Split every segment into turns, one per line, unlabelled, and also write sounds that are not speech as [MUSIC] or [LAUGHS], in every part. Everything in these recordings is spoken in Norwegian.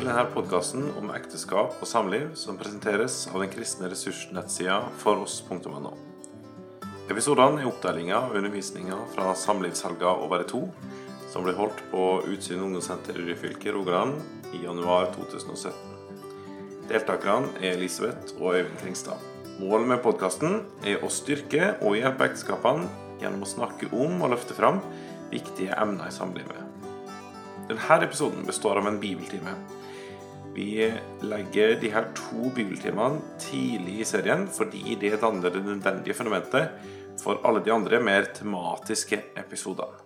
til denne podkasten om ekteskap og samliv som presenteres av den kristne ressursnettsida foross.no. Episodene er oppdelinga av undervisninga fra samlivshelga Over i to, som ble holdt på Utsyn ungdomssenter i Ryfylke, Rogaland, i januar 2017. Deltakerne er Elisabeth og Øyvind Kringstad. Målet med podkasten er å styrke og hjelpe ekteskapene gjennom å snakke om og løfte fram viktige emner i samlivet. Denne episoden består av en bibeltime. Vi legger de her to bibeltimene tidlig i serien fordi det danner det nødvendige fundamentet for alle de andre mer tematiske episodene.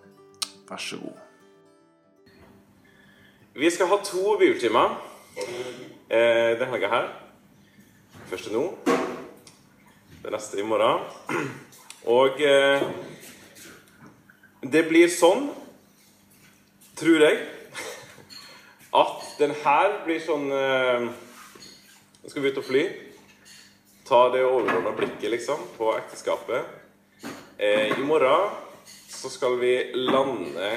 Vær så god.
Vi skal ha to bibeltimer eh, denne helga her. Første nå. Det neste i morgen. Og eh, det blir sånn, tror jeg at den her blir sånn eh, Nå skal vi ut og fly. Ta det overordna blikket, liksom, på ekteskapet. Eh, I morgen så skal vi lande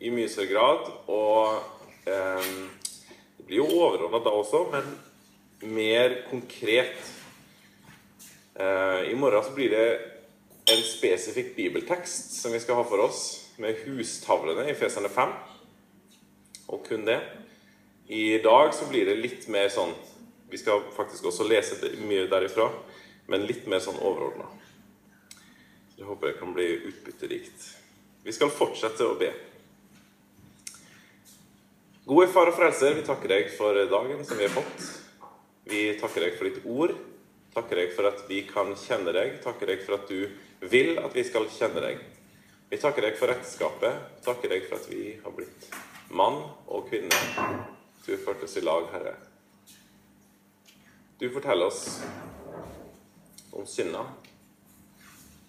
i mye større grad, og eh, Det blir jo overordna da også, men mer konkret. I morgen så blir det en spesifikk bibeltekst som vi skal ha for oss, med hustavlene i Feserne 5, og kun det. I dag så blir det litt mer sånn Vi skal faktisk også lese mye derifra, men litt mer sånn overordna. Jeg håper det kan bli utbytterikt. Vi skal fortsette å be. Gode Far og Frelser, vi takker deg for dagen som vi har fått. Vi takker deg for ditt ord. Takker deg for at vi kan kjenne deg. Takker deg for at du vil at vi skal kjenne deg. Vi takker deg for ekteskapet. Takker deg for at vi har blitt mann og kvinne du førte oss i lag, Herre. Du forteller oss om synda,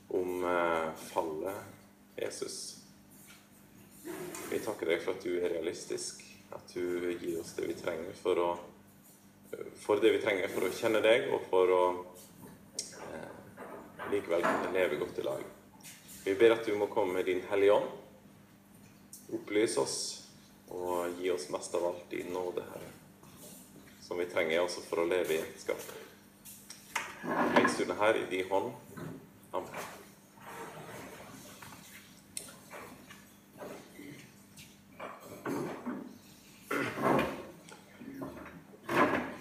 om eh, fallet, Jesus. Vi takker deg for at du er realistisk, at du gir oss det vi trenger for å for det vi trenger for å kjenne deg, og for å eh, likevel kunne leve godt i lag. Vi ber at du må komme med din Hellige Ånd. Opplyse oss og gi oss mest av alt din nåde, Herre, som vi trenger også for å leve i ekteskap. Legg stunden her i din hånd. Amen.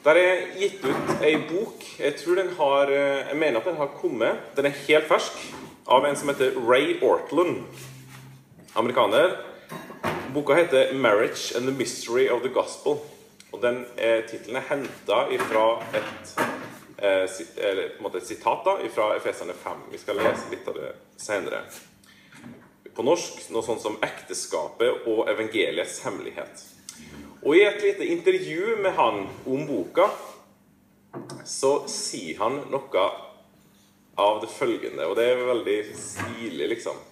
Der er gitt ut ei bok. Jeg tror den har Jeg mener at den har kommet. Den er helt fersk. Av en som heter Ray Ortland. Amerikaner Boka heter 'Marriage and the Mystery of the Gospel'. Og den eh, Tittelen er henta fra et, eh, eller, et sitat da, fra Efeserne 5. Vi skal lese litt av det senere. På norsk noe sånt som 'Ekteskapet og evangeliets hemmelighet'. Og I et lite intervju med han om boka så sier han noe av det følgende, og det er veldig stilig, liksom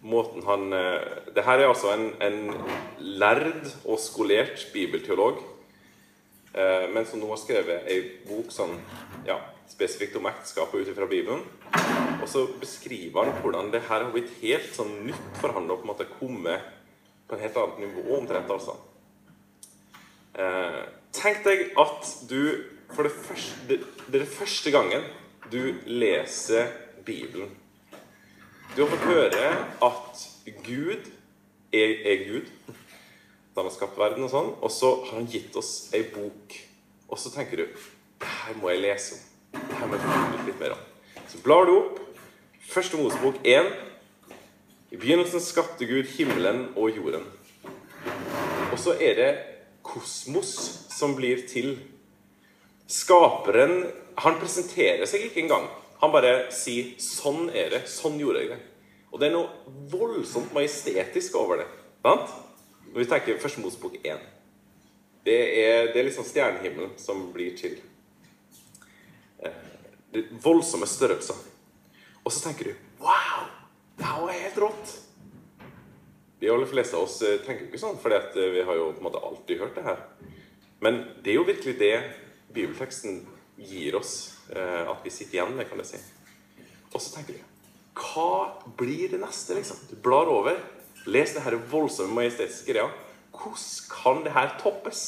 måten han eh, det her er altså en, en lærd og skolert bibelteolog, eh, men som nå har skrevet ei bok sånn, ja, spesifikt om ekteskapet ut fra Bibelen. Og så beskriver han hvordan det her har blitt helt sånn nytt for han å på en måte komme på et helt annet nivå omtrent. altså. Eh, tenk deg at du for det første, det, det er det første gangen du leser Bibelen. Du har fått høre at Gud er, er Gud. Han har skapt verden og sånn. Og så har han gitt oss ei bok. Og så tenker du det her må jeg lese om. Det her må jeg få litt mer om. Så blar du opp Første Mosebok 1. I begynnelsen skapte Gud himmelen og jorden. Og så er det kosmos som blir til. Skaperen Han presenterer seg ikke engang. Han bare sier 'sånn er det'. Sånn gjorde jeg det. Og det er noe voldsomt majestetisk over det. Sant? Når vi tenker Første Mosebok 1. Det er, det er liksom stjernehimmelen som blir til. Eh, det er voldsomme størrelser. Og så tenker du Wow! Det her var helt rått! De aller fleste av oss tenker tenker ikke sånn, for eh, vi har jo på en måte alltid hørt det her. Men det er jo virkelig det bibelteksten gir oss at vi sitter igjen med, kan jeg si. Og så tenker du Hva blir det neste, liksom? Du blar over. Les det her voldsomme majestetiske greia. Hvordan kan det her toppes?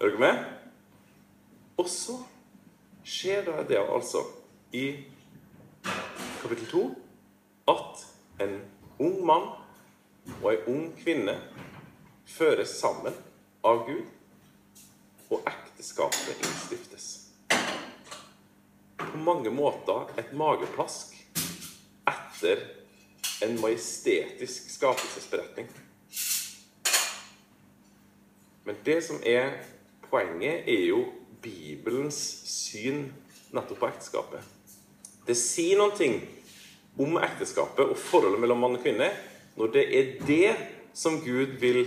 Er dere med? Og så skjer da det altså i kapittel 2 at en ung mann og ei ung kvinne føres sammen av Gud, og ekteskapet innstiftes. På mange måter et mageplask etter en majestetisk skapelsesberetning. Men det som er poenget, er jo Bibelens syn nettopp på ekteskapet. Det sier noen ting om ekteskapet og forholdet mellom mann og kvinne når det er det som Gud vil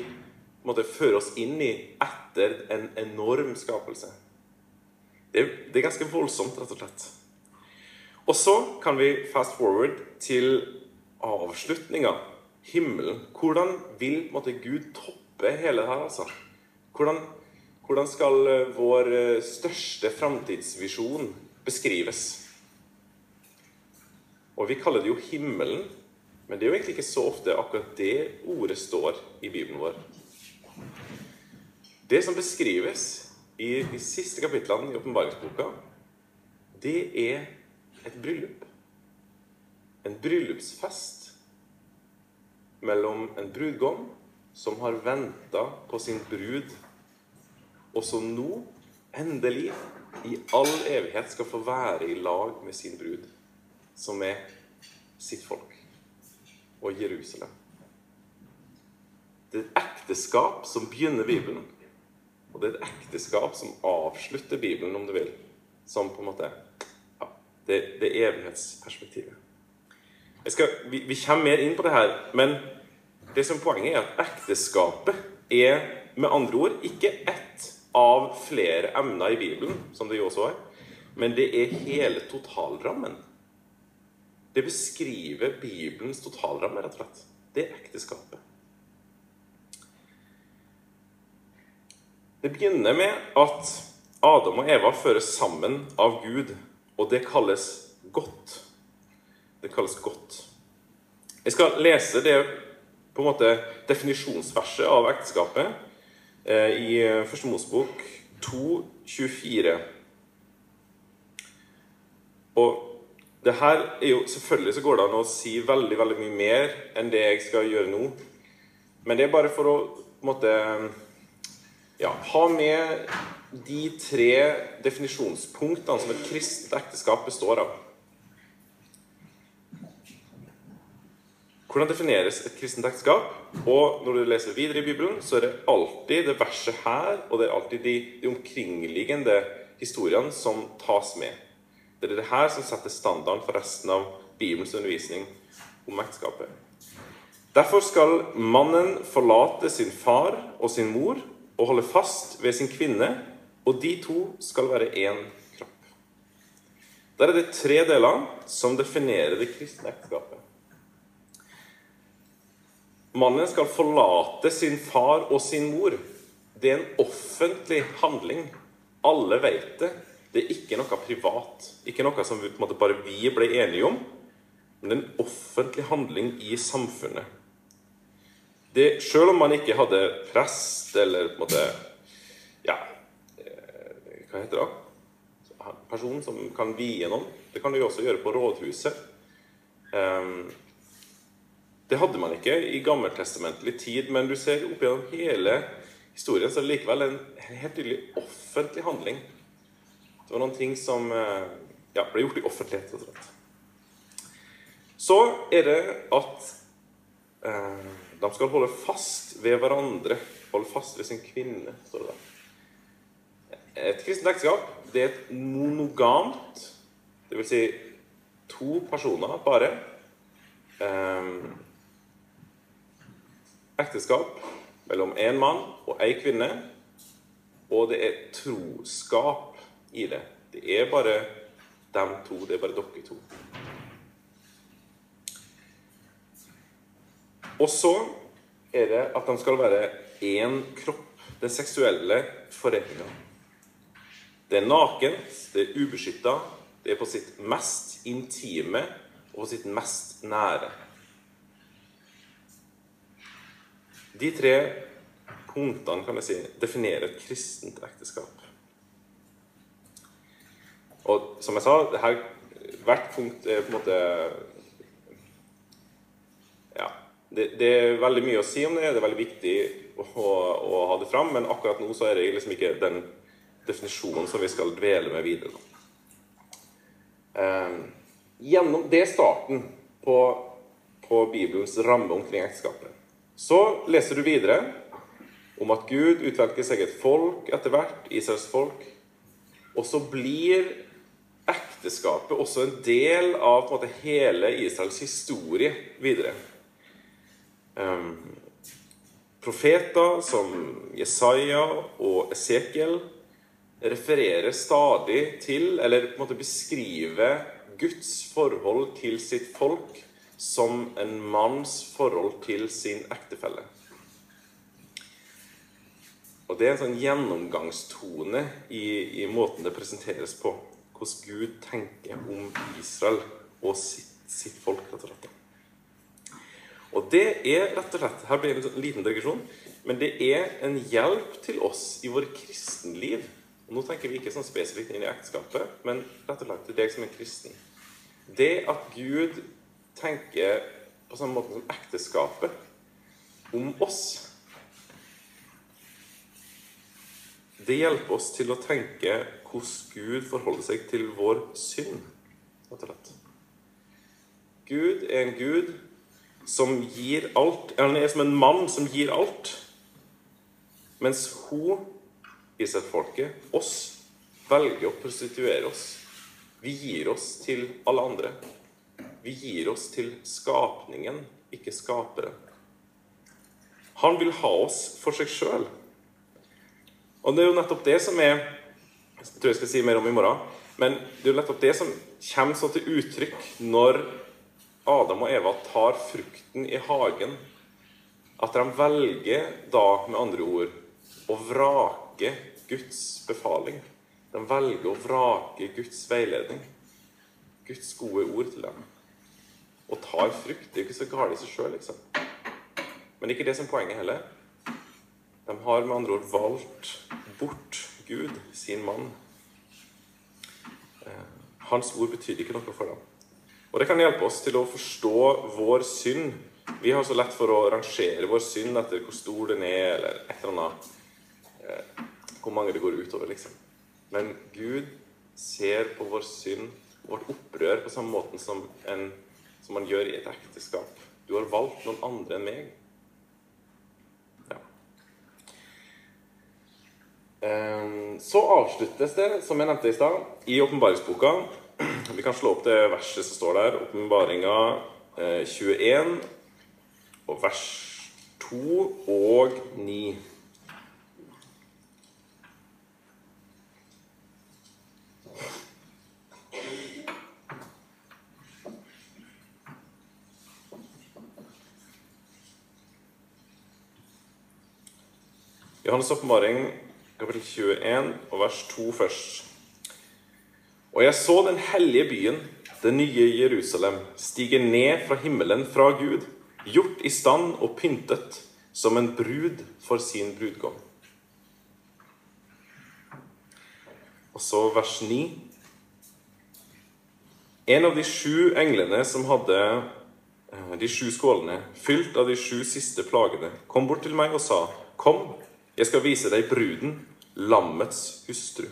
måtte, føre oss inn i etter en enorm skapelse. Det, det er ganske voldsomt, rett og slett. Og så kan vi fast forward til avslutninga. Himmelen. Hvordan vil måtte, Gud toppe hele det her, altså? Hvordan, hvordan skal eh, vår eh, største framtidsvisjon beskrives? Og vi kaller det jo himmelen, men det er jo egentlig ikke så ofte akkurat det ordet står i Bibelen vår. Det som beskrives i de siste kapitlene i åpenbaringsboka, det er et bryllup. En bryllupsfest mellom en brudgom som har venta på sin brud, og som nå, endelig, i all evighet skal få være i lag med sin brud, som er sitt folk og Jerusalem. Det er et ekteskap som begynner Bibelen, og det er et ekteskap som avslutter Bibelen, om du vil. Som på en måte ja, det, det evighetsperspektivet. Skal, vi, vi, kommer mer inn på det her, men det som poenget er at ekteskapet er med andre ord ikke ett av flere emner i Bibelen, som det jo også er, men det er hele totalrammen. Det beskriver Bibelens totalramme, rett og slett. Det er ekteskapet. Det begynner med at Adam og Eva føres sammen av Gud, og det kalles godt. Det kalles godt. Jeg skal lese det på en måte definisjonsverset av ekteskapet eh, i Første Mosbok 2.24. Og det her er jo, Selvfølgelig så går det an å si veldig veldig mye mer enn det jeg skal gjøre nå. Men det er bare for å måtte, ja, ha med de tre definisjonspunktene som et kristent ekteskap består av. Hvordan defineres et kristent ekteskap? Og når du leser videre i Bibelen, så er det alltid det verset her, og det er alltid de, de omkringliggende historiene som tas med. Det er det her som setter standarden for resten av Bibelens undervisning om ekteskapet. Derfor skal mannen forlate sin far og sin mor og holde fast ved sin kvinne, og de to skal være én kropp. Der er det tre deler som definerer det kristne ekteskapet. Mannen skal forlate sin far og sin mor. Det er en offentlig handling. Alle vet det. Det er ikke noe privat. Ikke noe som måte, bare vi ble enige om. Men en offentlig handling i samfunnet. Det, selv om man ikke hadde prest eller på en måte Ja, eh, hva heter det? Personen person som kan vie noen. Det kan du jo også gjøre på rådhuset. Um, det hadde man ikke i gammeltestamentlig tid, men du ser opp gjennom hele historien så er det likevel en helt tydelig offentlig handling det var noen ting som eh, ja, ble gjort i offentlighet. Så er det at eh, de skal holde fast ved hverandre. Holde fast ved sin kvinne, står det der. Et kristent ekteskap det er et monogamt, det vil Si to personer bare. Eh, ekteskap mellom én mann og ei kvinne. Og det er troskap i det. Det er bare dem to. Det er bare dere to. Og så er det at de skal være én kropp. Den seksuelle foreninga. Det er nakent, det er ubeskytta, det er på sitt mest intime og på sitt mest nære. De tre punktene kan jeg si, definerer et kristent ekteskap. Og som jeg sa, her, hvert punkt er på en måte. Det, det, er veldig mye å si om det. Det er veldig viktig å, å ha det fram, men akkurat nå så er det liksom ikke den definisjonen som vi skal dvele med videre. Eh, gjennom det starten på, på Bibelens ramme omkring ekteskapet. Så leser du videre om at Gud utvelger seg et folk etter hvert, Israels folk. Og så blir ekteskapet også en del av en måte, hele Israels historie videre. Profeter som Jesaja og Esekiel refererer stadig til, eller på en måte beskriver, Guds forhold til sitt folk som en manns forhold til sin ektefelle. Og Det er en sånn gjennomgangstone i, i måten det presenteres på hvordan Gud tenker om Israel og sitt, sitt folk. rett og slett. Og det er rett og slett Her blir det en liten digresjon. Men det er en hjelp til oss i vårt kristenliv. Og nå tenker vi ikke sånn spesifikt inn i ekteskapet, men rett og slett til deg som er kristen. Det at Gud tenker på samme måte som ekteskapet om oss Det hjelper oss til å tenke hvordan Gud forholder seg til vår synd, rett og slett. Gud er en Gud som gir alt. Han er som en mann som gir alt. Mens hun, Israel-folket, oss, velger å prostituere oss. Vi gir oss til alle andre. Vi gir oss til skapningen, ikke skapere. Han vil ha oss for seg sjøl. Og det er jo nettopp det som er jeg tror jeg skal si mer om i morgen. Men det er jo nettopp det som kommer så til uttrykk når Adam og Eva tar frukten i hagen. At de velger da, med andre ord, å vrake Guds befaling. De velger å vrake Guds veiledning. Guds gode ord til dem. Og tar frukt. Det er jo ikke så galt i seg sjøl, liksom. Men det er ikke det som poenget heller. De har med andre ord valgt bort Gud, sin mann. Eh, hans ord betydde ikke noe for dem. Og Det kan hjelpe oss til å forstå vår synd. Vi har så lett for å rangere vår synd etter hvor stor den er, eller et eller annet. Eh, hvor mange det går utover, liksom. Men Gud ser på vår synd, vårt opprør, på samme måten som, en, som man gjør i et ekteskap. Du har valgt noen andre enn meg. Ehm, så avsluttes det, som jeg nevnte i stad, i åpenbaringsboka. Vi kan slå opp det verset som står der. Åpenbaringa 21 eh, og vers 2 og 9. Johannes' åpenbaring kapittel 21 og vers 2 først. Og jeg så den hellige byen, det nye Jerusalem, stige ned fra himmelen fra Gud, gjort i stand og pyntet som en brud for sin brudgom. Og så vers 9. En av de sju englene som hadde eh, de sju skålene, fylt av de sju siste plagene, kom bort til meg og sa, Kom, jeg skal vise deg bruden, lammets hustru.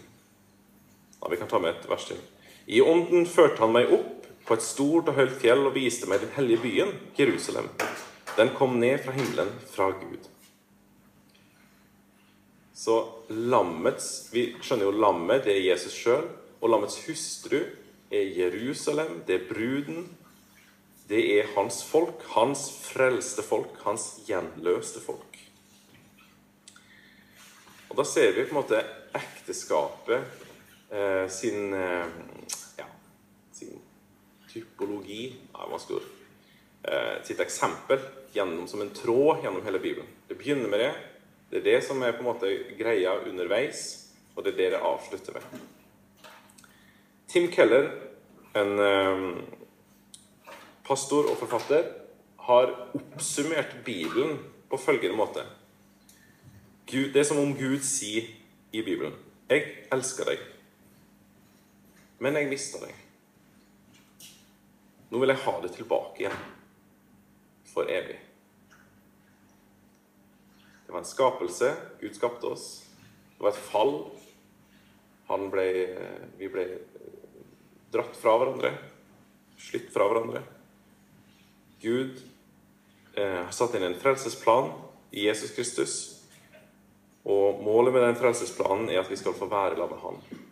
Ja, vi kan ta med et vers til. I ånden førte han meg opp på et stort og høyt fjell og viste meg den hellige byen, Jerusalem. Den kom ned fra himmelen, fra Gud. Så lammets Vi skjønner jo lammet, det er Jesus sjøl. Og lammets hustru er Jerusalem, det er bruden. Det er hans folk, hans frelste folk, hans gjenløste folk. Og da ser vi på en måte ekteskapet sin eh, ja, sin typologi ja, vanskelig ord, eh, sitt eksempel gjennom, som en tråd gjennom hele Bibelen. Det begynner med det. Det er det som er på en måte greia underveis, og det er det det avslutter med. Tim Keller, en eh, pastor og forfatter, har oppsummert Bibelen på følgende måte Gud, det er som om Gud sier i Bibelen 'Jeg elsker deg, men jeg mista deg'. Nå vil jeg ha det tilbake igjen. For evig. Det var en skapelse. Gud skapte oss. Det var et fall. Han ble, vi ble dratt fra hverandre. Slitt fra hverandre. Gud eh, har satt inn en frelsesplan i Jesus Kristus. Og målet med den frelsesplanen er at vi skal få være sammen med Han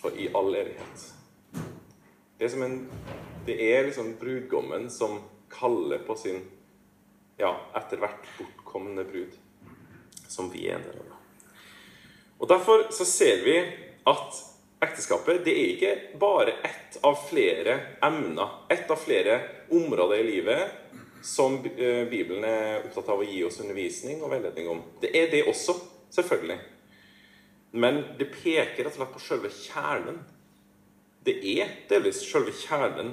for i all evighet. Det er, en, det er liksom brudgommen som kaller på sin ja, etter hvert bortkomne brud, som vi er en del av. Og Derfor så ser vi at ekteskapet det er ikke bare ett av flere emner, ett av flere områder i livet som eh, Bibelen er opptatt av å gi oss undervisning og veiledning om. Det er det også, selvfølgelig. Men det peker rett og slett på selve kjernen. Det er delvis selve kjernen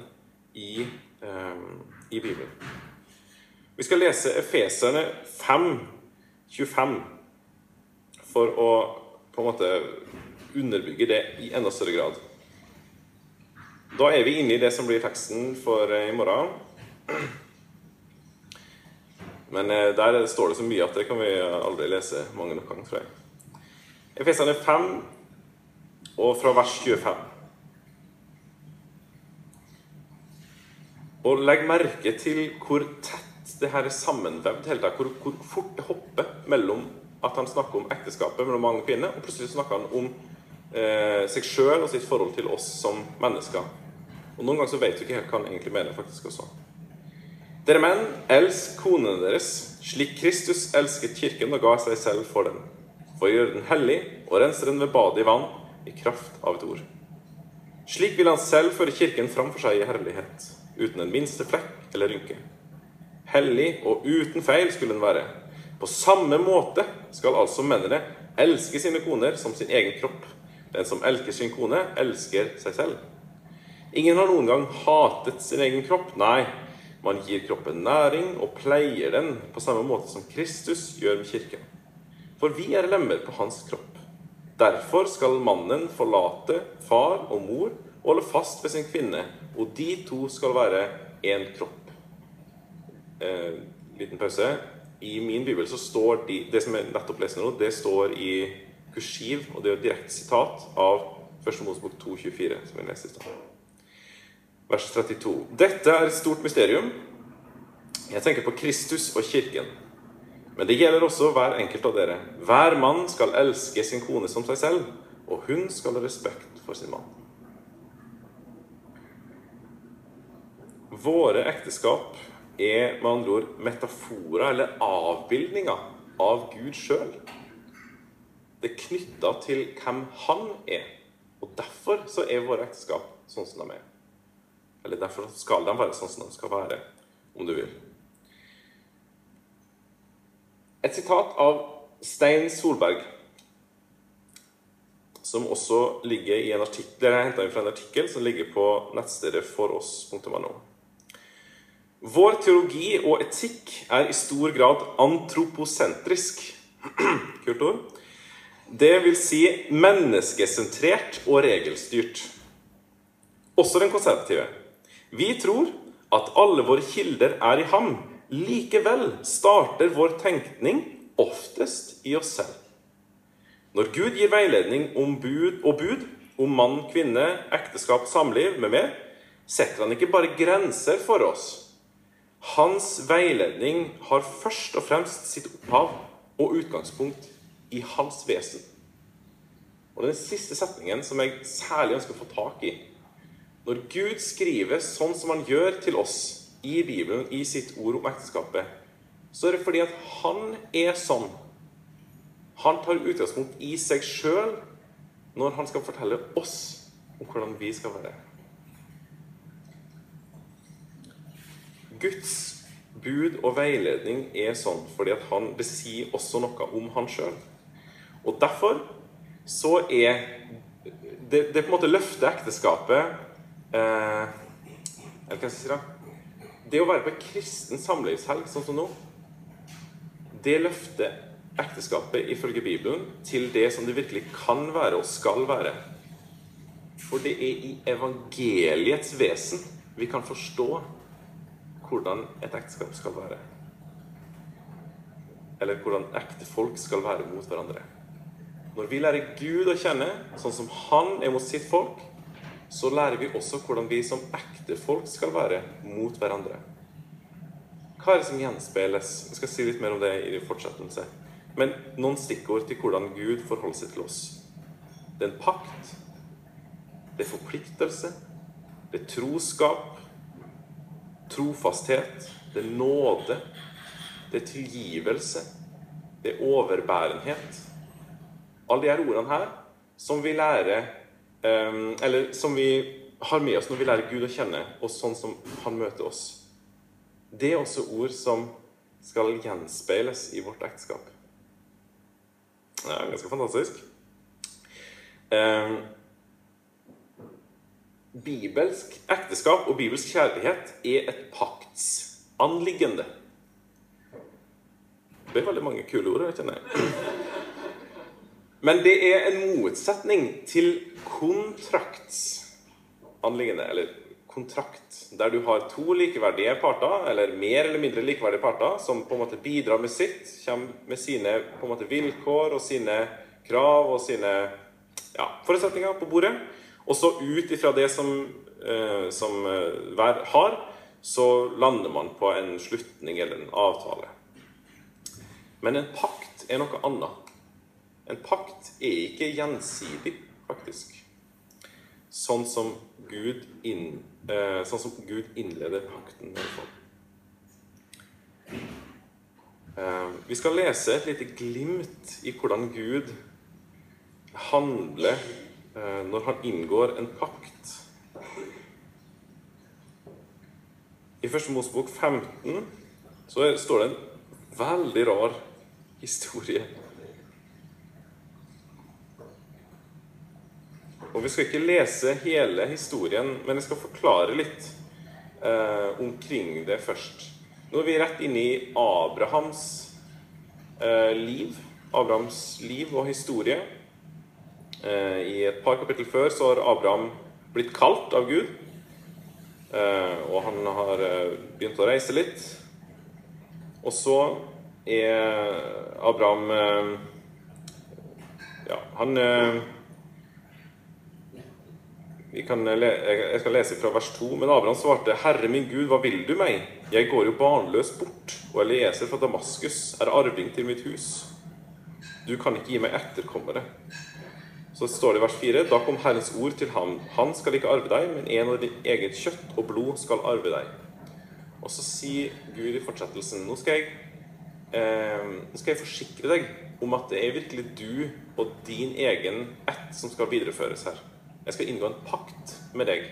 i, um, i Bibelen. Vi skal lese Efeserne 5, 25, for å på en måte underbygge det i enda større grad. Da er vi inne i det som blir teksten for eh, i morgen. Men eh, der står det så mye at det kan vi aldri lese mange nok ganger, tror jeg. Efeserne 5, og fra vers 25. Og legg merke til hvor tett det her er sammenvevd. Hvor, hvor, fort det hopper mellom at han snakker om ekteskapet mellom mange kvinner, og plutselig snakker han om eh, seg sjøl og sitt forhold til oss som mennesker. Og Noen ganger så vet du ikke helt hva han egentlig mener. faktisk også. Dere menn, elsk konene deres, slik Kristus elsket kirken og ga seg selv for den, for å gjøre den hellig og rense den ved badet i vann, i kraft av et ord. Slik vil han selv føre kirken framfor seg i herlighet, uten en minste flekk eller rynke. Hellig og uten feil skulle den være. På samme måte skal altså mennene elske sine koner som sin egen kropp. Den som elsker sin kone, elsker seg selv. Ingen har noen gang hatet sin egen kropp. Nei, man gir kroppen næring og pleier den på samme måte som Kristus gjør med kirken. For vi er lemmer på hans kropp. Derfor skal mannen forlate far og mor og holde fast ved sin kvinne, og de to skal være én kropp. Eh, liten pause. I min bibel så står de, det som jeg nettopp leste nå, det står i kursiv, og det er et direkte sitat av 1. Mosebok 2,24, som jeg leste i stad. Vers 32. Dette er et stort mysterium. Jeg tenker på Kristus og kirken. Men det gjelder også hver enkelt av dere. Hver mann skal elske sin kone som seg selv, og hun skal ha respekt for sin mann. Våre ekteskap er med andre ord metaforer eller avbildninger av Gud sjøl. Det er knytta til hvem han er. Og derfor så er våre ekteskap sånn som de er. Eller derfor skal de være sånn som de skal være, om du vil. Et sitat av Stein Solberg, som også ligger i en artikkel, jeg henta fra en artikkel som ligger på nettstedet foross.no. Vår teologi og etikk er i stor grad antroposentrisk. [CLEARS THROAT] Kult ord. Det vil si menneskesentrert og regelstyrt. Også den konservative. Vi tror at alle våre kilder er i ham. Likevel starter vår tenkning oftest i oss selv. Når Gud gir veiledning om bud og bud om mann, kvinne, ekteskap, samliv med mer, setter han ikke bare grenser for oss hans veiledning har først og fremst sitt opphav og utgangspunkt i hans vesen. Og Den siste setningen som jeg særlig ønsker å få tak i Når Gud skriver sånn som han gjør til oss i Bibelen, i sitt ord om ekteskapet, så er det fordi at han er sånn. Han tar utgangspunkt i seg sjøl når han skal fortelle oss om hvordan vi skal være. Guds bud og veiledning er sånn fordi at han, besier også noe om han sjøl. Og derfor så er det, det på en måte løfter ekteskapet eh, Eller hva skal jeg si da? Det å være på en kristen samlivshelg sånn som nå, det løfter ekteskapet ifølge Bibelen til det som det virkelig kan være og skal være. For det er i evangeliets vesen vi kan forstå hvordan et ekteskap skal være. Eller hvordan ektefolk skal være mot hverandre. Når vi lærer Gud å kjenne sånn som Han er mot sitt folk, så lærer vi også hvordan vi som ekte folk skal være mot hverandre. Hva er det som gjenspeiles? Jeg skal si litt mer om det i fortsettelse. Men noen stikkord til hvordan Gud forholder seg til oss. Det er en pakt. Det er forpliktelse. Det er troskap. Trofasthet. Det er nåde. Det er tilgivelse. Det er overbærenhet. Alle de her ordene her som vi lærer Eller som vi har med oss når vi lærer Gud å kjenne, og sånn som Han møter oss. Det er også ord som skal gjenspeiles i vårt ekteskap. Det er ganske fantastisk. Um, bibelsk ekteskap og bibelsk kjærlighet er et paktsanliggende. Det er veldig mange kule ord. jeg kjenner Men det er en motsetning til kontraktsanliggende, eller kontrakt, der du har to likeverdige parter, eller mer eller mindre likeverdige parter, som på en måte bidrar med sitt, kommer med sine på en måte vilkår og sine krav og sine ja, forutsetninger på bordet. Og så ut ifra det som, eh, som eh, hver har, så lander man på en slutning eller en avtale. Men en pakt er noe annet. En pakt er ikke gjensidig, faktisk. Sånn som Gud, inn, eh, sånn som Gud innleder pakten med folk. Eh, vi skal lese et lite glimt i hvordan Gud handler eh, når han inngår en pakt. I Første Mosebok 15 så står det en veldig rar historie. Og Vi skal ikke lese hele historien, men jeg skal forklare litt eh, omkring det først. Nå er vi rett inne i Abrahams eh, liv. Abrahams liv og historie. Eh, I et par kapittel før så har Abraham blitt kalt av Gud. Eh, og han har eh, begynt å reise litt. Og så er Abraham eh, Ja, han jeg skal lese fra vers 2. Men Abraham svarte, 'Herre min Gud, hva vil du meg? Jeg går jo barnløs bort, og Elieser fra Damaskus er arving til mitt hus.' 'Du kan ikke gi meg etterkommere.' Så står det i vers 4.: Da kom Herrens ord til ham. Han skal ikke arve deg, men en av ditt eget kjøtt og blod skal arve deg. Og så sier Gud i fortsettelsen Nå skal jeg eh, skal jeg forsikre deg om at det er virkelig du og din egen ett som skal videreføres her. Jeg skal inngå en pakt med deg,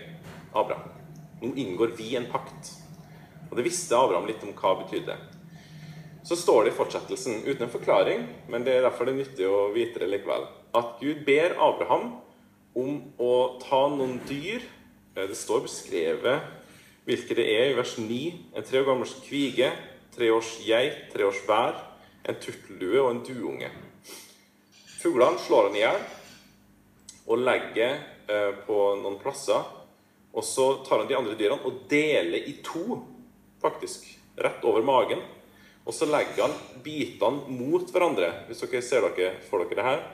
Abraham. Nå inngår vi en pakt. Og det visste Abraham litt om hva betydde. Så står det i fortsettelsen, uten en forklaring, men det er derfor det er nyttig å vite det likevel, at Gud ber Abraham om å ta noen dyr eh, Det står beskrevet hvilke det er i vers 9. En tre år gammel kvige, tre års geit, tre års vær, en turteldue og en duunge. Fuglene slår han i hjel og legger på noen plasser. Og så tar han de andre dyrene og deler i to, faktisk. Rett over magen. Og så legger han bitene mot hverandre. Hvis dere ser dere for dere det her.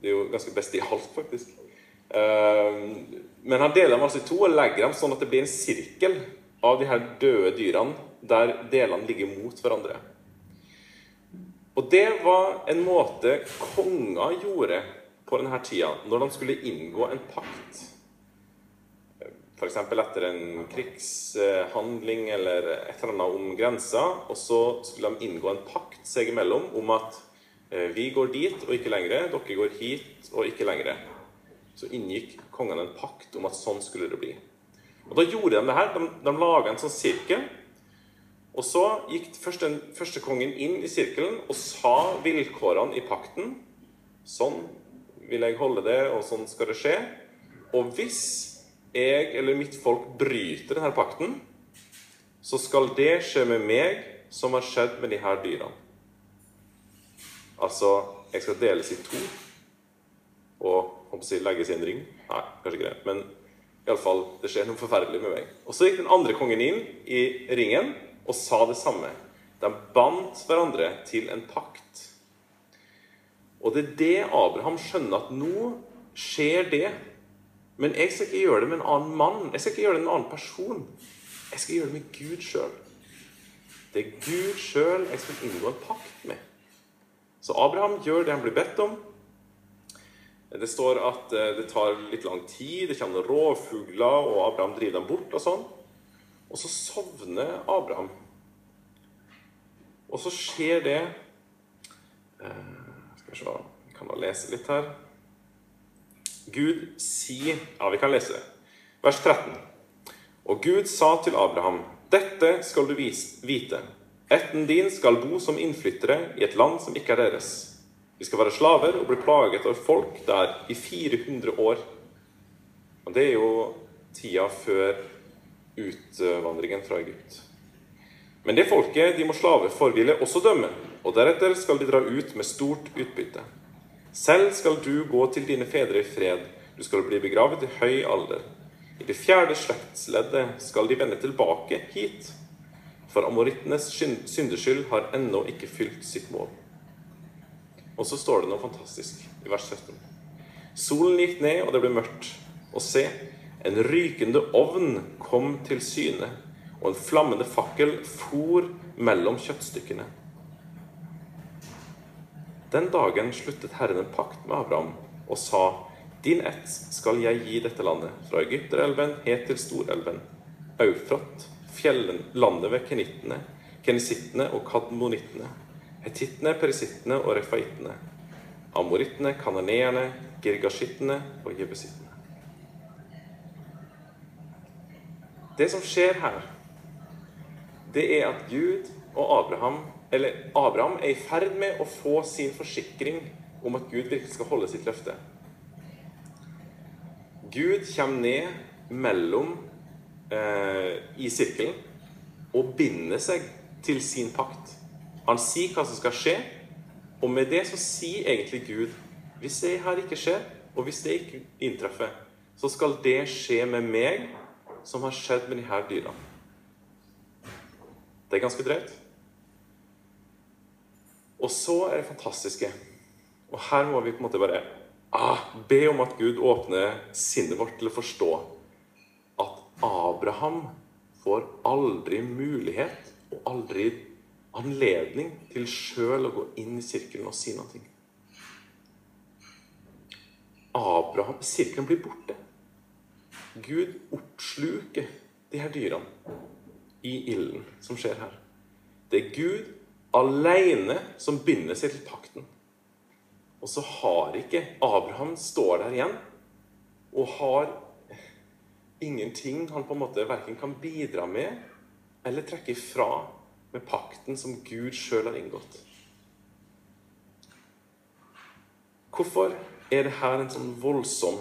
Det er jo ganske bestialsk, faktisk. Eh, men han deler dem altså i to og legger dem sånn at det blir en sirkel av de her døde dyrene der delene ligger mot hverandre. Og det var en måte konger gjorde på denne tida når de skulle inngå en pakt. F.eks. etter en krigshandling eller et eller annet om grensa. Og så skulle de inngå en pakt seg imellom om at eh, vi går dit og ikke lenger. Dere går hit og ikke lenger. Så inngikk kongene en pakt om at sånn skulle det bli. Og Da gjorde de det her. De, de laga en sånn sirkel og så gikk første, første kongen inn i sirkelen og sa vilkårene i pakten. Sånn vil jeg holde det, og sånn skal det skje. Og hvis jeg eller mitt folk bryter denne pakten, så skal det skje med meg som har skjedd med de her dyrene. Altså, jeg skal deles i to og håper legges i en ring. Nei, kanskje ikke det. Men iallfall, det skjer noe forferdelig med meg. Og så gikk den andre kongen inn i ringen og sa det samme. De bandt hverandre til en pakt. Og det er det Abraham skjønner, at nå skjer det. Men jeg skal ikke gjøre det med en annen mann. Jeg skal ikke gjøre det med en annen person. Jeg skal gjøre det med Gud sjøl. Det er Gud sjøl jeg skal inngå en pakt med. Så Abraham gjør det han blir bedt om. Det står at eh, det tar litt lang tid, det kommer rovfugler, og Abraham driver dem bort og sånn. Og så sovner Abraham. Og så skjer det eh, Skal vi se Vi kan da lese litt her. Gud sier Ja, vi kan lese. Vers 13. Og Gud sa til Abraham, dette skal du vite. Etten din skal bo som innflyttere i et land som ikke er deres vi skal være slaver og bli plaget av folk der i 400 år. Og Det er jo tida før utvandringen fra Egypt. Men det folket de må slave for, vil jeg også dømme, og deretter skal de dra ut med stort utbytte. Selv skal du gå til dine fedre i fred, du skal bli begravet i høy alder. I det fjerde slektsleddet skal de vende tilbake hit, for amorittenes syndeskyld har ennå ikke fylt sitt mål. Og så står det noe fantastisk i vers 17. Solen gikk ned, og det ble mørkt. Og se, en rykende ovn kom til syne, og en flammende fakkel for mellom kjøttstykkene. Den dagen sluttet Herren en pakt med Abraham og sa:" Din ett skal jeg gi dette landet, fra Egypterelven helt til Storelven, Eufrat, landet ved kenittene, kenisittene og kadmonittene hetittene, perisittene og refaittene, amorittene, kananeerne, girgashittene og jebusittene. Det som skjer her, det er at Gud og Abraham eller Abraham er i ferd med å få sin forsikring om at Gud virkelig skal holde sitt løfte. Gud kommer ned mellom eh, i sirkelen og binder seg til sin pakt. Han sier hva som skal skje, og med det så sier egentlig Gud hvis det her ikke skjer, og hvis det ikke inntreffer, så skal det skje med meg som har skjedd med disse dyrene. Det er ganske drøyt. Og så er det fantastiske Og her må vi på en måte bare ah, be om at Gud åpner sinnet vårt til å forstå at Abraham får aldri mulighet og aldri anledning til sjøl å gå inn i sirkelen og si noe. Abraham, Sirkelen blir borte. Gud oppsluker de her dyrene i ilden som skjer her. Det er Gud alene som binder seg til pakten. Og så har ikke Abraham står der igjen og har ingenting han på en måte verken kan bidra med eller trekke ifra med pakten som Gud sjøl har inngått. Hvorfor er det her en sånn voldsom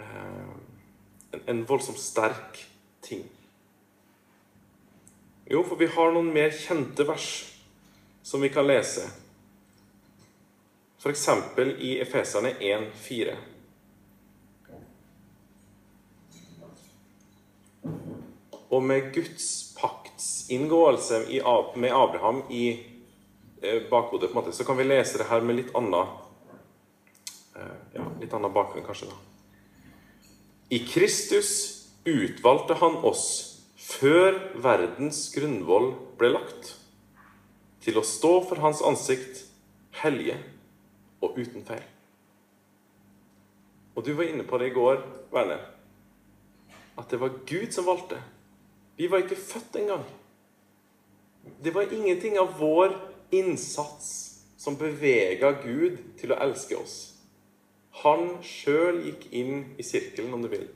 eh, en, en voldsomt sterk? Jo, for vi har noen mer kjente vers som vi kan lese. F.eks. i Efeserne 1,4. Og med Guds inngåelse med Abraham i eh, bakhodet, på en måte, så kan vi lese det her med litt annen eh, ja, litt annen bakgrunn, kanskje. da. I Kristus utvalgte han oss før verdens grunnvoll ble lagt, til å stå for hans ansikt hellige og uten feil. Og du var inne på det i går, Verne, at det var Gud som valgte. Vi var ikke født engang. Det var ingenting av vår innsats som bevega Gud til å elske oss. Han sjøl gikk inn i sirkelen, om du vil,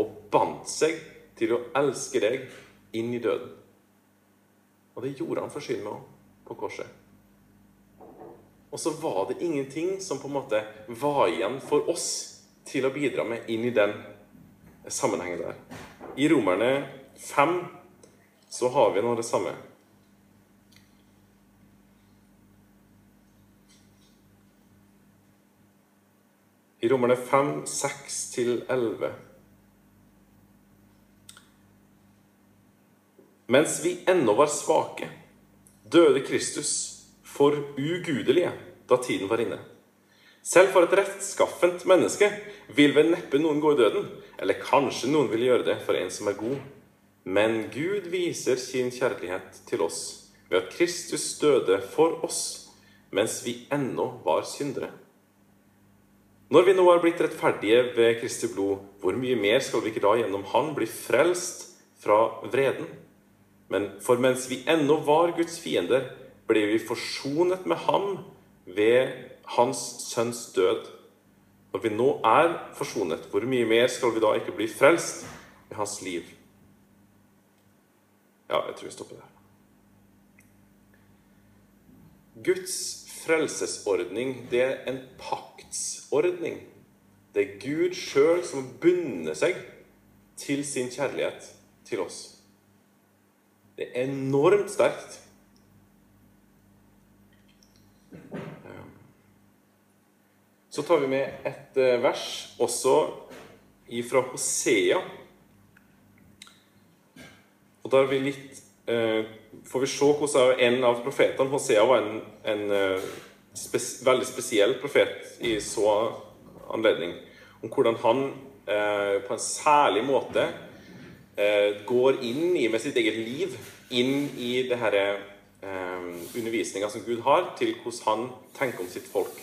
og bandt seg til å elske deg inn i døden. Og det gjorde han for synd med òg, på korset. Og så var det ingenting som på en måte var igjen for oss til å bidra med inn i den sammenhengen der. I Romerne 5 så har vi nå det samme. I Romerne 5, 6 til 11 Mens vi ennå var svake, døde Kristus for ugudelige da tiden var inne. Selv for et rettskaffent menneske vil vel neppe noen gå i døden, eller kanskje noen vil gjøre det for en som er god. Men Gud viser sin kjærlighet til oss ved at Kristus døde for oss mens vi ennå var syndere. Når vi nå er blitt rettferdige ved Kristi blod, hvor mye mer skal vi ikke da gjennom Han bli frelst fra vreden? Men for mens vi ennå var Guds fiender, ble vi forsonet med Ham ved Hans Sønns død. Når vi nå er forsonet, hvor mye mer skal vi da ikke bli frelst ved Hans liv? Ja, jeg tror vi stopper der. Guds frelsesordning, det er en paktsordning. Det er Gud sjøl som bunner seg til sin kjærlighet til oss. Det er enormt sterkt. Så tar vi med et eh, vers også fra Hosea. Og da vi litt eh, får vi se hvordan en av profetene Hosea var en, en eh, spes, veldig spesiell profet i så anledning. Om hvordan han på en særlig måte går inn i med sitt eget liv inn i det her eh, undervisninga som Gud har, til hvordan han tenker om sitt folk.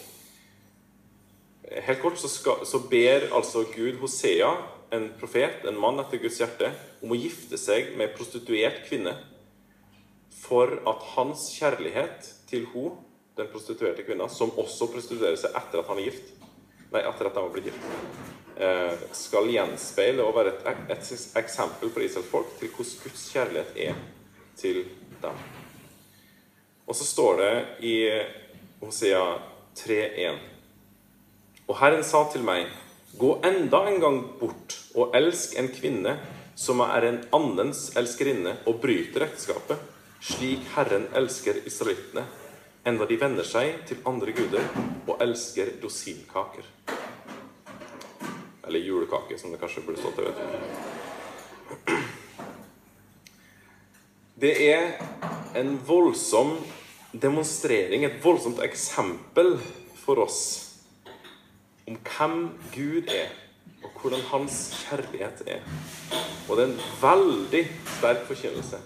Helt kort så, skal, så ber altså Gud Hosea, en profet, en mann etter Guds hjerte, om å gifte seg med prostituert kvinne for at hans kjærlighet til hun, den prostituerte kvinna, som også prostituerer seg etter at han er gift, nei, etter at han har blitt gift, eh, skal gjenspeile og være et, et eksempel for Israels folk til hvordan Guds kjærlighet er til dem. Og så står det i Hosea 3,1 og Herren sa til meg, gå enda en gang bort og elsk en kvinne som er en annens elskerinne og bryter ekteskapet, slik Herren elsker israelittene, enda de venner seg til andre guder og elsker rosinkaker. Eller julekake, som det kanskje burde stått. Jeg vet. Det er en voldsom demonstrering, et voldsomt eksempel for oss om hvem Gud er, og hvordan hans kjærlighet er. Og det er en veldig sterk forkynnelse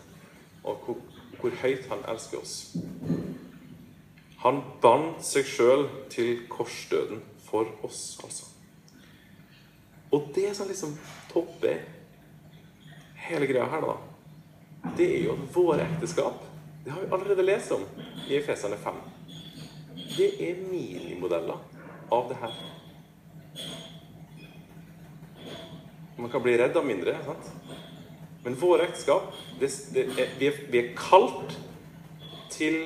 av hvor, hvor høyt han elsker oss. Han bandt seg sjøl til korsdøden for oss, altså. Og det som liksom topper hele greia her, da, det er jo at våre ekteskap Det har vi allerede lest om i Efeserne 5. Det er minimodeller av det her. Man kan bli redd av mindre. sant? Men våre ekteskap det, det er, vi, er, vi, er, kalt til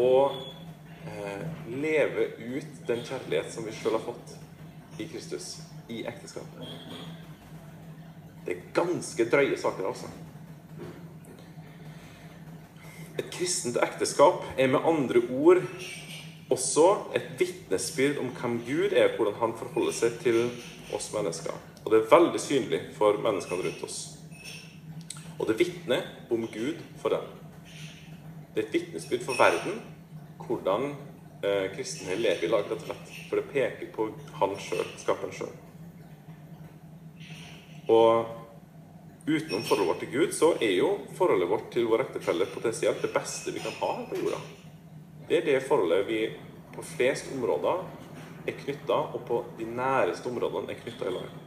å eh, leve ut den kjærlighet som vi sjøl har fått i Kristus, i ekteskapet. Det er ganske drøye saker, altså. Et kristent ekteskap er med andre ord også et vitnesbyrd om hvem Gud er, hvordan han forholder seg til oss mennesker. Og det er veldig synlig for menneskene rundt oss. Og det vitner om Gud for dem. Det er et vitnesbyrd for verden hvordan eh, kristne lever i lag, rett og slett. For det peker på han sjøl, skaperen sjøl. Og utenom forholdet vårt til Gud, så er jo forholdet vårt til vår ektefelle potensielt det beste vi kan ha på jorda. Det er det forholdet vi på flest områder er knytta, og på de næreste områdene er knytta i lag.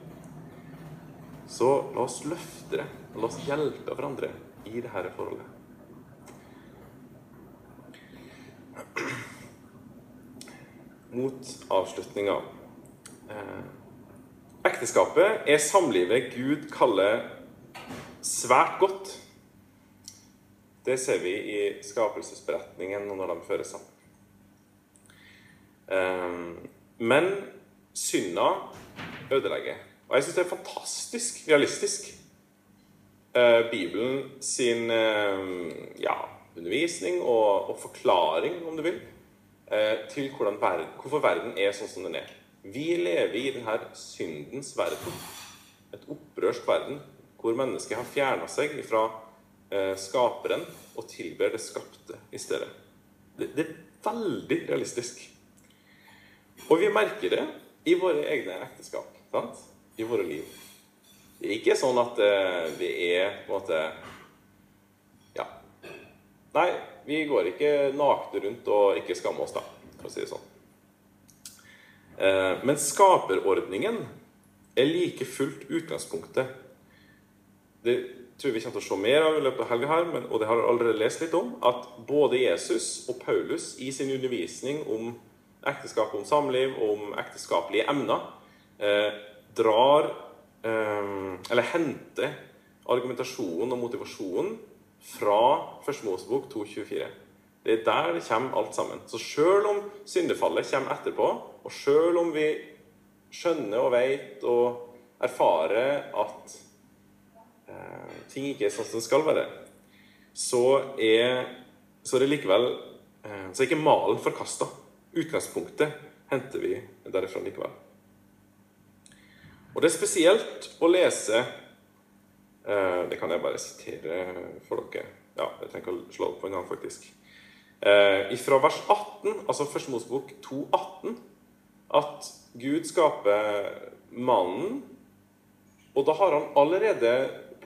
Så la oss løfte det, la oss hjelpe hverandre i dette forholdet. Mot avslutninga. Eh, ekteskapet er samlivet Gud kaller svært godt. Det ser vi i skapelsesberetningen når de fører sammen. Ehm, men synda ødelegger. Og jeg syns det er fantastisk realistisk. Eh, Bibelen sin ehm, ja, undervisning og, og, forklaring, om du vil, eh, til verden, hvorfor verden er sånn som den er. Vi lever i denne syndens verden. Et opprørsk verden hvor mennesket har fjerna seg fra eh, skaperen og tilber det skapte i stedet. Det, det, er veldig realistisk. Og vi merker det i våre egne ekteskap. Sant? I våre liv. Det er ikke sånn at eh, vi er på en måte Ja. Nei, vi går ikke nakne rundt og ikke skammer oss, da, for å si det sånn. Eh, men skaperordningen er like fullt utgangspunktet. Det tror vi kommer til å se mer av i løpet av helga her, og det har jeg allerede lest litt om, at både Jesus og Paulus i sin undervisning om ekteskap, om samliv, om ekteskapelige emner, eh, drar eh, Eller henter argumentasjonen og motivasjonen fra Første Mosebok 2.24. Det er der det kommer alt sammen. Så sjøl om syndefallet kommer etterpå, og sjøl om vi skjønner og vet og erfarer at ting ikke er sånn som det skal være, så er, så er det likevel eh, Så er ikke malen forkasta. Utgangspunktet henter vi derifra likevel. Og det er spesielt å lese eh, Det kan jeg bare sitere for dere. Ja, jeg trenger å slå opp på en gang, faktisk. Eh, fra vers 18, altså Første Mosebok 2,18, at Gud skaper mannen, og da har han allerede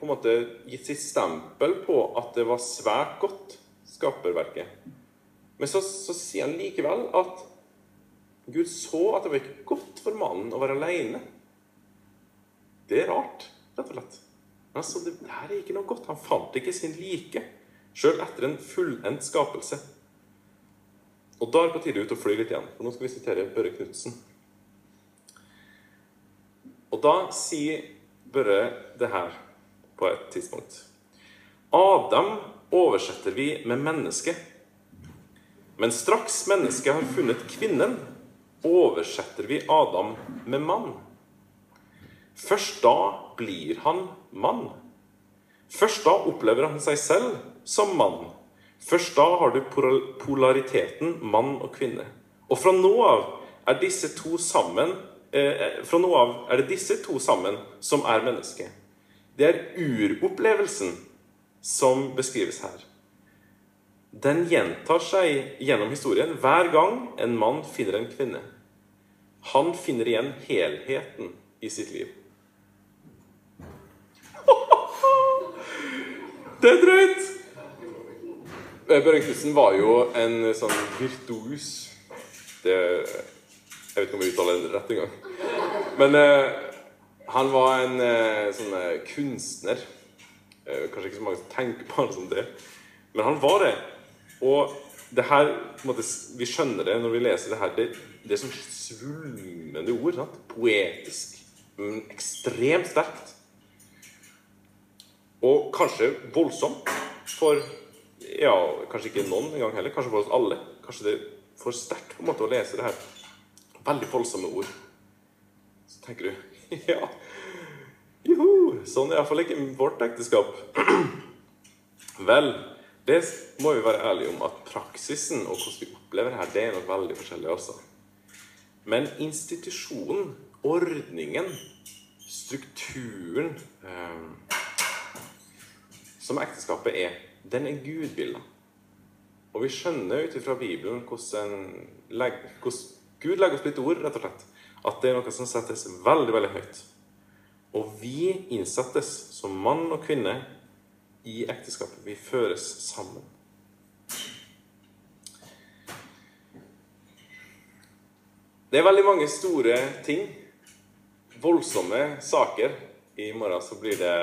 på en måte gitt sitt stempel på at det var svært godt, skaperverket. Men så, så sier han likevel at Gud så at det var ikke godt for mannen å være alene. Det er rart, rett og slett. Altså, det her er ikke noe godt. Han fant ikke sin like, sjøl etter en fullendt skapelse. Og da er det på tide ut å fly litt igjen, for nå skal vi sitere Børre Knutsen. Og da sier Børre det her på et tidspunkt. Adam oversetter vi med menneske. Men straks mennesket har funnet kvinnen, oversetter vi Adam med mann. Først da blir han mann. Først da opplever han seg selv som mann. Først da har du polariteten mann og kvinne. Og fra nå av er disse to sammen eh, Fra nå av er det disse to sammen som er mennesket. Det er uropplevelsen som beskrives her. Den gjentar seg gjennom historien hver gang en mann finner en kvinne. Han finner igjen helheten i sitt liv. [LAUGHS] Det er drøyt! Børre Knutsen var jo en sånn virtuos det, Jeg vet ikke om jeg uttaler det rett engang. Men eh, han var en eh, sånn eh, kunstner. Eh, kanskje ikke så mange som tenker på han som det. Men han var det. Og det her, måte, vi skjønner det når vi leser det her. Det, det er som svulmende ord. Sant? Poetisk. Men ekstremt sterkt. Og kanskje voldsomt for ja, kanskje ikke noen engang heller. Kanskje for oss alle. Kanskje det er for sterkt på en måte å lese det her. Veldig voldsomme ord. Så tenker du [LAUGHS] Ja, juhu! Sånn er iallfall ikke vårt ekteskap. [CLEARS THROAT] Vel, det må vi være ærlige om at praksisen og hvordan vi opplever her, det er nok veldig forskjellig, altså. Men institusjonen, ordningen, strukturen eh, som ekteskapet er, den er gudbilda. Og vi skjønner ut ifra Bibelen hvordan, legger, hvordan Gud legger oss litt ord, rett og slett, at det er noe som settes veldig, veldig høyt. Og vi innsettes som mann og kvinne i ekteskapet. Vi føres sammen. Det er veldig mange store ting. Voldsomme saker. I morgen så blir det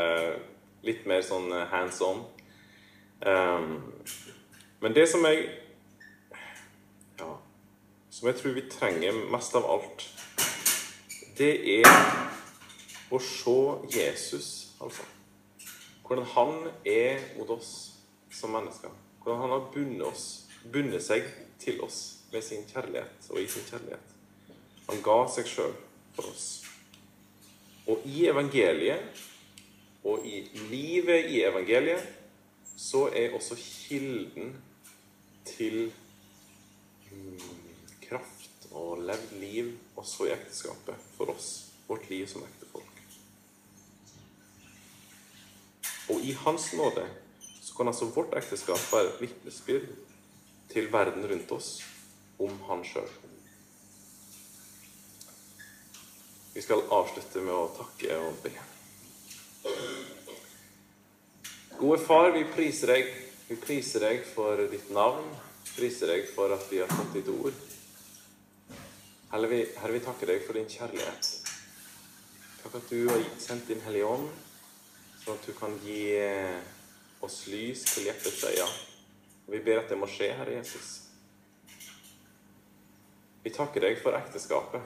litt mer sånn hands on. Um, men det som jeg som jeg tror vi trenger mest av alt, det er å se Jesus, altså. Hvordan han er mot oss som mennesker. Hvordan han har bundet, oss, bundet seg til oss med sin kjærlighet og i sin kjærlighet. Han ga seg sjøl for oss. Og i evangeliet og i livet i evangeliet så er også kilden til og levd liv også i ekteskapet for oss. Vårt liv som ektefolk. Og i Hans nåde så kan altså vårt ekteskap være et vitnesbyrd til verden rundt oss om Han sjøl. Vi skal avslutte med å takke og be. Gode Far, vi priser deg. Vi priser deg for ditt navn. Priser deg for at vi har fått ditt ord. Herre, vi, Herre, vi takker deg for din kjærlighet. Takk at du har sendt din Hellige Ånd, sånn at du kan gi oss lys til hjertets øyne. Vi ber at det må skje, Herre Jesus. Vi takker deg for ekteskapet.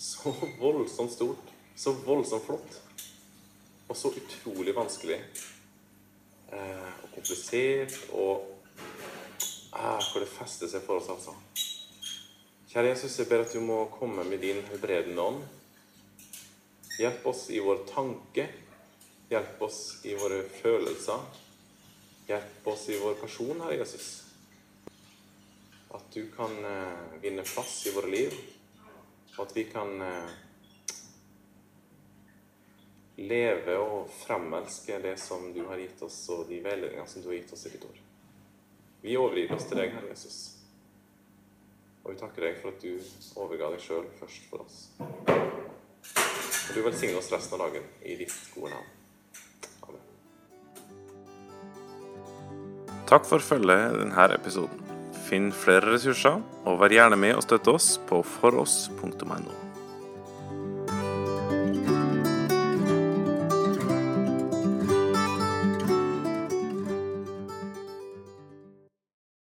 Så voldsomt stort, så voldsomt flott, og så utrolig vanskelig eh, og komplisert og eh, Hvor det fester seg for oss, altså. Kjære Jesus, jeg ber at du må komme med din helbredende ånd. Hjelp oss i vår tanke. Hjelp oss i våre følelser. Hjelp oss i vår person, Herre Jesus. At du kan eh, vinne plass i våre liv, og at vi kan eh, leve og fremelske det som du har gitt oss, og de veiledningene som du har gitt oss i ditt ord. Vi overgir oss til deg, Herre Jesus. Og vi takker deg for at du overga deg sjøl først for oss. Og du velsigne oss resten av dagen i ditt gode navn. Amen.
Takk for følget denne episoden. Finn flere ressurser, og vær gjerne med og støtte oss på foross.no.